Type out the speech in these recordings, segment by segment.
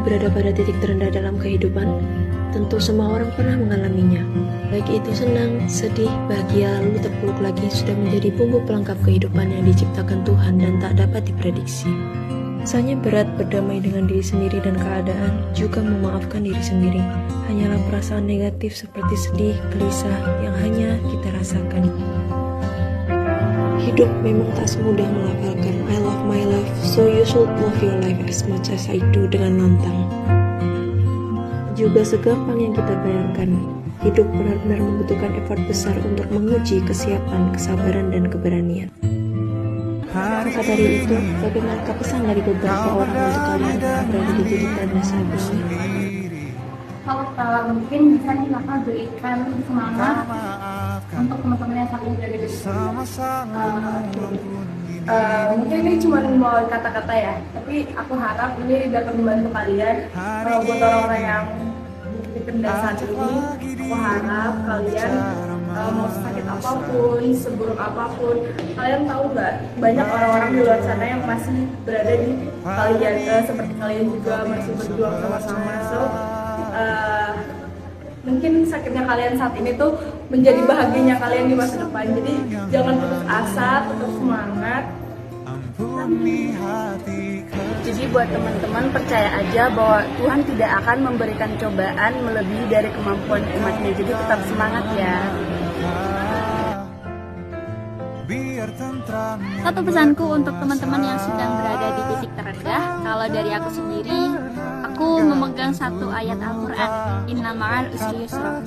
berada pada titik terendah dalam kehidupan? Tentu semua orang pernah mengalaminya. Baik itu senang, sedih, bahagia, lalu terpuruk lagi sudah menjadi bumbu pelengkap kehidupan yang diciptakan Tuhan dan tak dapat diprediksi. Rasanya berat berdamai dengan diri sendiri dan keadaan, juga memaafkan diri sendiri. Hanyalah perasaan negatif seperti sedih, gelisah yang hanya kita rasakan. Hidup memang tak semudah melafalkan I love my life, so you should love your life as much as I do dengan lantang. Juga segampang yang kita bayangkan, hidup benar-benar membutuhkan effort besar untuk menguji kesiapan, kesabaran, dan keberanian. Maka dari itu, bagaimana pesan dari beberapa orang untuk kalian berada di saat ini? Kalau uh, mungkin bisa nih kakak berikan semangat untuk teman-teman yang saat ini berada di sini. Uh, mungkin ini cuma mau kata-kata ya, tapi aku harap ini dapat membantu kalian uh, buat orang-orang yang di kendal saat ini. Aku harap kalian uh, mau sakit apa pun, seburuk apa pun, kalian tahu nggak banyak orang-orang di luar sana yang masih berada di kalian uh, seperti kalian juga masih berjuang sama-sama. So uh, mungkin sakitnya kalian saat ini tuh menjadi bahagianya kalian di masa depan. Jadi jangan putus asa tetap semangat. Jadi buat teman-teman percaya aja bahwa Tuhan tidak akan memberikan cobaan melebihi dari kemampuan umatnya. Jadi tetap semangat ya Satu pesanku untuk teman-teman yang sedang berada di titik terendah, kalau dari aku sendiri, aku memegang satu ayat Al-Quran, Inna ma'al usri yusra,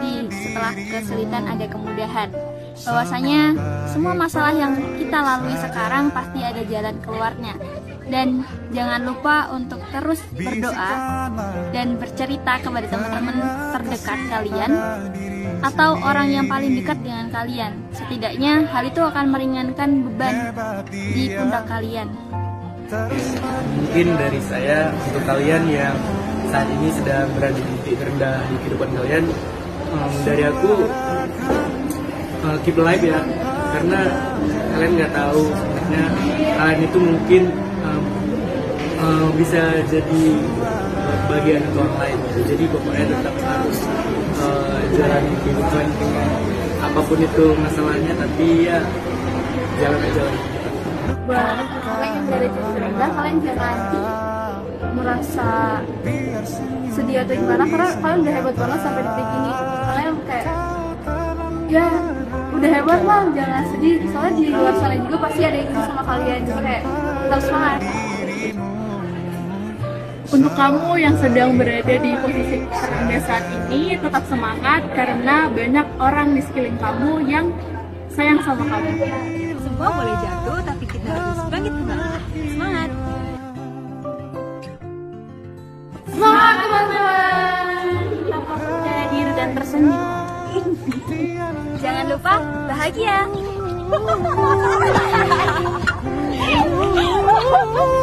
di setelah kesulitan ada kemudahan. Bahwasanya semua masalah yang kita lalui sekarang pasti ada jalan keluarnya. Dan jangan lupa untuk terus berdoa dan bercerita kepada teman-teman terdekat kalian atau orang yang paling dekat dengan kalian. Setidaknya hal itu akan meringankan beban di pundak kalian. Mungkin dari saya untuk kalian yang saat ini sedang berada di titik terendah di kehidupan kalian, um, dari aku uh, keep alive ya, karena kalian nggak tahu sebenarnya kalian itu mungkin um, uh, bisa jadi bagian untuk orang lain. Jadi pokoknya tetap harus uh, jalan kehidupan apa pun itu masalahnya tapi ya jalan aja buat kalian di terendah kalian jangan merasa sedih atau gimana? Karena kalian udah hebat banget sampai detik ini. Kalian kayak ya udah hebat lah jangan sedih. Soalnya di luar sana juga pasti ada yang sama kalian. Jadi kayak tetap semangat untuk kamu yang sedang berada di posisi terendah saat ini, tetap semangat karena banyak orang di sekeliling kamu yang sayang sama kamu. Semua boleh jatuh, tapi kita harus bangkit kembali. Semangat! Semangat teman-teman! Percaya diri dan tersenyum. Jangan lupa bahagia!